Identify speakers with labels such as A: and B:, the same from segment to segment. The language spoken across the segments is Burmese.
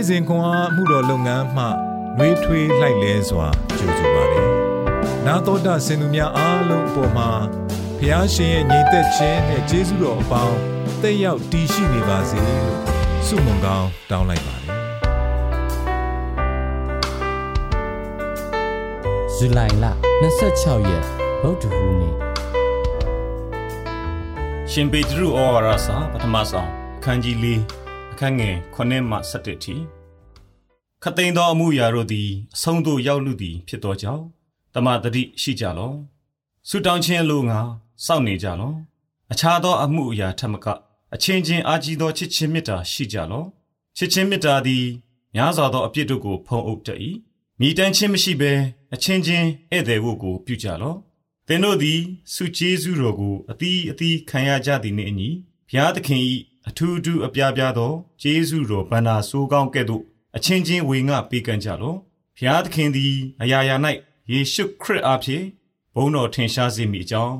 A: နေ့စဉ်ခွန်အားမှုတော်လုပ်ငန်းမှနှွေးထွေးလိုက်လဲစွာကြိုဆိုပါတယ်။နာတော်တာစင်သူများအားလုံးအပေါ်မှာဖျားရှင်ရဲ့ညီသက်ခြင်းနဲ့ကျေးဇူးတော်အပေါင်းတက်ရောက်တည်ရှိနေပါစေလို့ဆုမွန်ကောင်းတောင်းလိုက်ပါတယ်။
B: ဇူလိုင်လ26ရက်ဗုဒ္ဓဟူးနေ့
C: ရှင်ပေတရုဩဝါဒစာပထမဆုံးအခန်းကြီး၄ အခန်းငယ်9မှ17ထိခသိန်းသောအမှုရာတို့သည်အဆုံးသို့ရောက်လူသည်ဖြစ်သောကြောင့်တမတတိရှိကြလောဆုတောင်းခြင်းလိုငါစောင့်နေကြလောအခြားသောအမှုအရာထက်မကအချင်းချင်းအားကြီးသောချစ်ချင်းမေတ္တာရှိကြလောချစ်ချင်းမေတ္တာသည်များစွာသောအပြစ်တို့ကိုဖုံးအုပ်တတ်၏မိတမ်းချင်းမရှိဘဲအချင်းချင်းဧည့်သည်ဝတ်ကိုပြုကြလောသင်တို့သည်စုကျေးဇူးတော်ကိုအသီးအသီးခံရကြသည်နှင့်အညီဘုရားသခင်၏ အထူးထူးအပြားပြားသောကျေးဇူးတော်ဗန္နာဆိုးကောင်းကဲ့သို့အချင်းချင်းဝေငှပေးကမ်းကြလော့ဘုရားသခင်သည်အရာရာ၌ယေရှုခရစ်အားဖြင့်ဘုန်းတော်ထင်ရှားစေမိအကြောင်း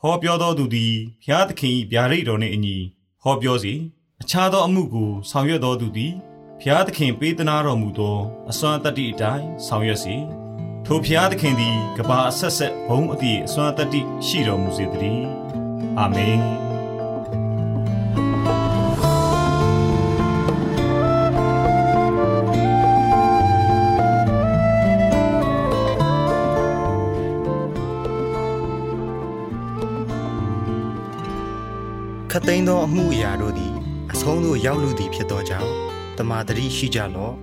C: ဟောပြောတော်သူသည်ဘုရားသခင်၏ဗျာဒိတ်တော်နှင့်အညီဟောပြောစေအခြားသောအမှုကိုဆောင်ရွက်တော်သူသည်ဘုရားသခင်ပေးသနာတော်မူသောအစွမ်းတတ္တိအတိုင်းဆောင်ရွက်စေထိုဘုရားသခင်သည်ကဘာအဆက်ဆက်ဘုံအသည့်အစွမ်းတတ္တိရှိတော်မူစေတည်းအာမင်
D: ခတ်သိမ်းသောအမှုအရာတို့သည်အဆုံးသို့ရောက်လူသည်ဖြစ်သောကြောင့်တမာတတိရှိကြလော့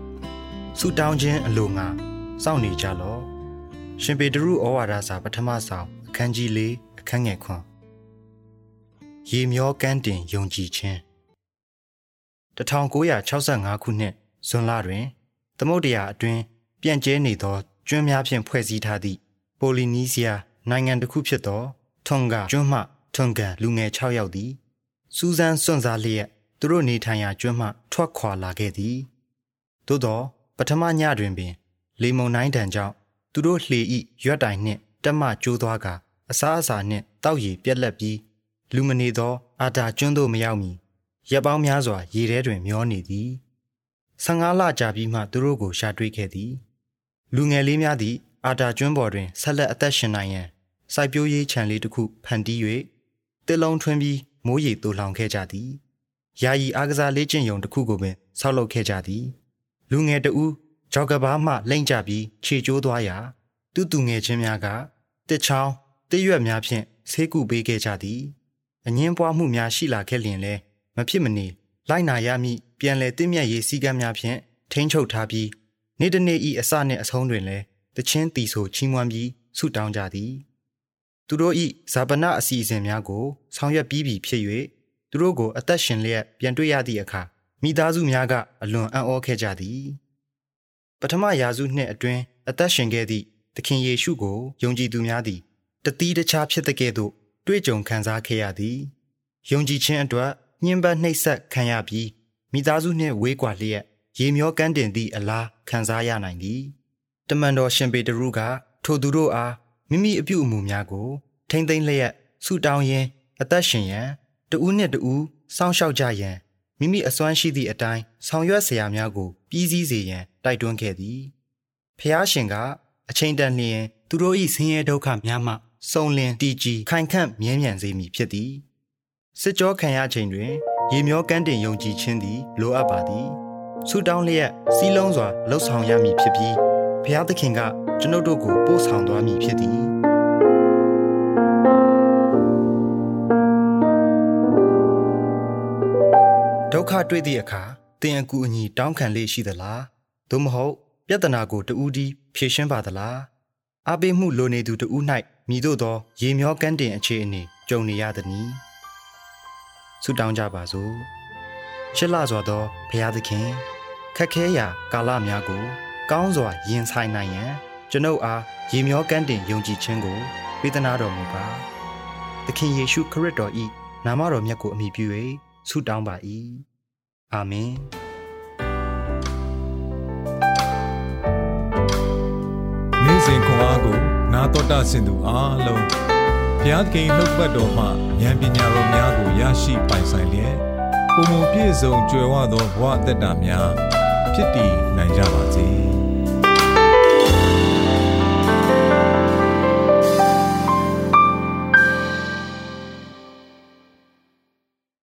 D: ဆုတောင်းခြင်းအလိုငါစောင့်နေကြလော့ရှင်ပေတရုဩဝါဒစာပထမဆောင်အခန်းကြီး၄အခန်းငယ်ခွန်ရေမျောကန်းတင်ယုံကြည်ခြင်း1965ခုနှစ်ဇွန်လတွင် သမုဒ္ဒရာအတွင်းပြန့်ကျဲနေသောကျွန်းများဖြင့်ဖွဲ့စည်းထားသည့်ပိုလီနီးစီးယားနိုင်ငံတစ်ခုဖြစ်သောထွန်ဂါကျွန်းမှထွန်ဂန်လူငယ်6ယောက်သည် စူးစမ်းစွန့်စားလျက်သူတို့နေထိုင်ရာကျွန်းမှထွက်ခွာလာခဲ့သည်သို့သောပထမညတွင်ပင် လေမုန်တိုင်းတံကြောင့်သူတို့လှေဤရွက်တိုင်နှင့်တက်မကျိုးသွားကအစားအစာနှင့်တောက်ရည်ပြက်လက်ပြီးလူမနေသော အာတာကျွန်းသို့မရောက်မီရက်ပေါင်းများစွာရေထဲတွင်မျောနေသည်15လကြာပြီးမှသူတို့ကိုရှာတွေ့ခဲ့သည် လူငယ်လေးများသည် အာတာကျွန်းပေါ်တွင်ဆက်လက်အသက်ရှင်နိုင်ရန်စိုက်ပျိုးရေးခြံလေးတစ်ခုဖန်တီး၍တစ်လုံးထွင်းပြီး မိုးရေတူလောင်ခဲ့ကြသည်ယာယီအားကစားလေ့ကျင့်ရုံတစ်ခုကိုပင်ဆောက်လုပ်ခဲ့ကြသည် လူငယ်တဦးဂျောက်ကဘာမှလိမ့်ကြပြီးခြေကျိုးသွားရာသူ့သူငယ်ချင်းများကတစ်ချောင်းတစ်ရွက်များဖြင့်ဆေးကုပေးခဲ့ကြသည်အငင်းပွားမှုများရှိလာခဲ့လျင်လဲမဖြစ်မနေလိုက်နာရမည့်ပြန်လည်တင့်မြတ်ရေးစည်းကမ်းများဖြင့်ထိန်းချုပ်ထားပြီးနေ့တစ်နေ့ဤအစနှင့်အဆုံးတွင်လဲတချင်းတီဆိုချီးမွမ်းပြီးဆုတောင်းကြသည် သူတို့ဤဇာပနအစီအစဉ်များကိုဆောင်ရွက်ပြီးပြီဖြစ်၍သူတို့ကိုအသက်ရှင်လျက်ပြန်တွေ့ရသည့်အခါမိသားစုများကအလွန်အံ့ဩခဲ့ကြသည်ပထမရာစုနှစ်အတွင်းအသက်ရှင်ခဲ့သည့်သခင်ယေရှုကိုယုံကြည်သူများသည်တတိတခြားဖြစ်တဲ့ကဲ့သို့တွေ့ကြုံခံစားခဲ့ရသည်ယုံကြည်ခြင်းအတွက်ညှဉ်းပန်းနှိပ်စက်ခံရပြီးမိသားစုနှင့်ဝေးကွာလျက်ရေမျောကန်းတင်သည့်အလားခံစားရနိုင်သည်တမန်တော်ရှင်ပေတရုကထိုသူတို့အား မိမိအပြုအမူများကို ထိမ့်သိမ့်လျက်ဆုတောင်းရင်းအသက်ရှင်ရန်တဦးနှင့်တဦးစောင့်ရှောက်ကြရန်မိမိအစွမ်းရှိသည့်အတိုင်းဆောင်ရွက်စရာများကိုပြီးစည်းစေရန်တိုက်တွန်းခဲ့သည်ဖျားရှင်ကအချိန်တန်လျင်သူတို့၏ဆင်းရဲဒုက္ခများမှစုံလင်တည်ကြည်ခိုင်ခန့်မြဲမြံစေမည်ဖြစ်သည်စစ်ကြောခံရချိန်တွင် ရေမျောကမ်းတင်ယုံကြည်ခြင်းသည်လိုအပ်ပါသည်ဆူတောင်းလျက်စီးလုံးစွာလှုပ်ဆောင်ရမည်ဖြစ်ပြီးဘုရားသခင်က ကျွန်ုပ်တို့ကိုပို့ဆောင်သွားမည်ဖြစ်သည်ဒုက္ခတွေ့သည့်အခါသင်အကူအညီတောင်းခံလေရှိသလားသို့မဟုတ်ပြဿနာကိုတူးတီးဖြေရှင်းပါသလားအပိမှုလိုနေသူတူး၌မိတို့သော ရေမျောကန်းတင်အခြေအနေကြုံနေရသည်။ဆုတောင်းကြပါစို့။ချစ်လာစွာသောဘုရားသခင်ခက်ခဲရာကာလများကို ကောင်းစွာရင်ဆိုင်နိုင်ရန် ကျွန်ုပ်အားရေမျောကန်းတင်ယုံကြည်ခြင်းကိုပေးသနာတော်မူပါ။သခင်ယေရှုခရစ်တော်၏နာမတော်မြတ်ကိုအမိပြု၍ဆုတောင်းပါ၏။အာမင်။
A: နေ့စဉ်ခွန်အားကိုနာတော်တာဆင်သူအားလုံးဘုရားသခင်နှုတ်ပတ်တော်မှဉာဏ်ပညာတော်များကိုရရှိပိုင်ဆိုင်လျက်ပုံပုံပြည့်စုံကြွယ်ဝသောဘဝအတ္တများတဖြစ်တည်နိုင်ကြပါ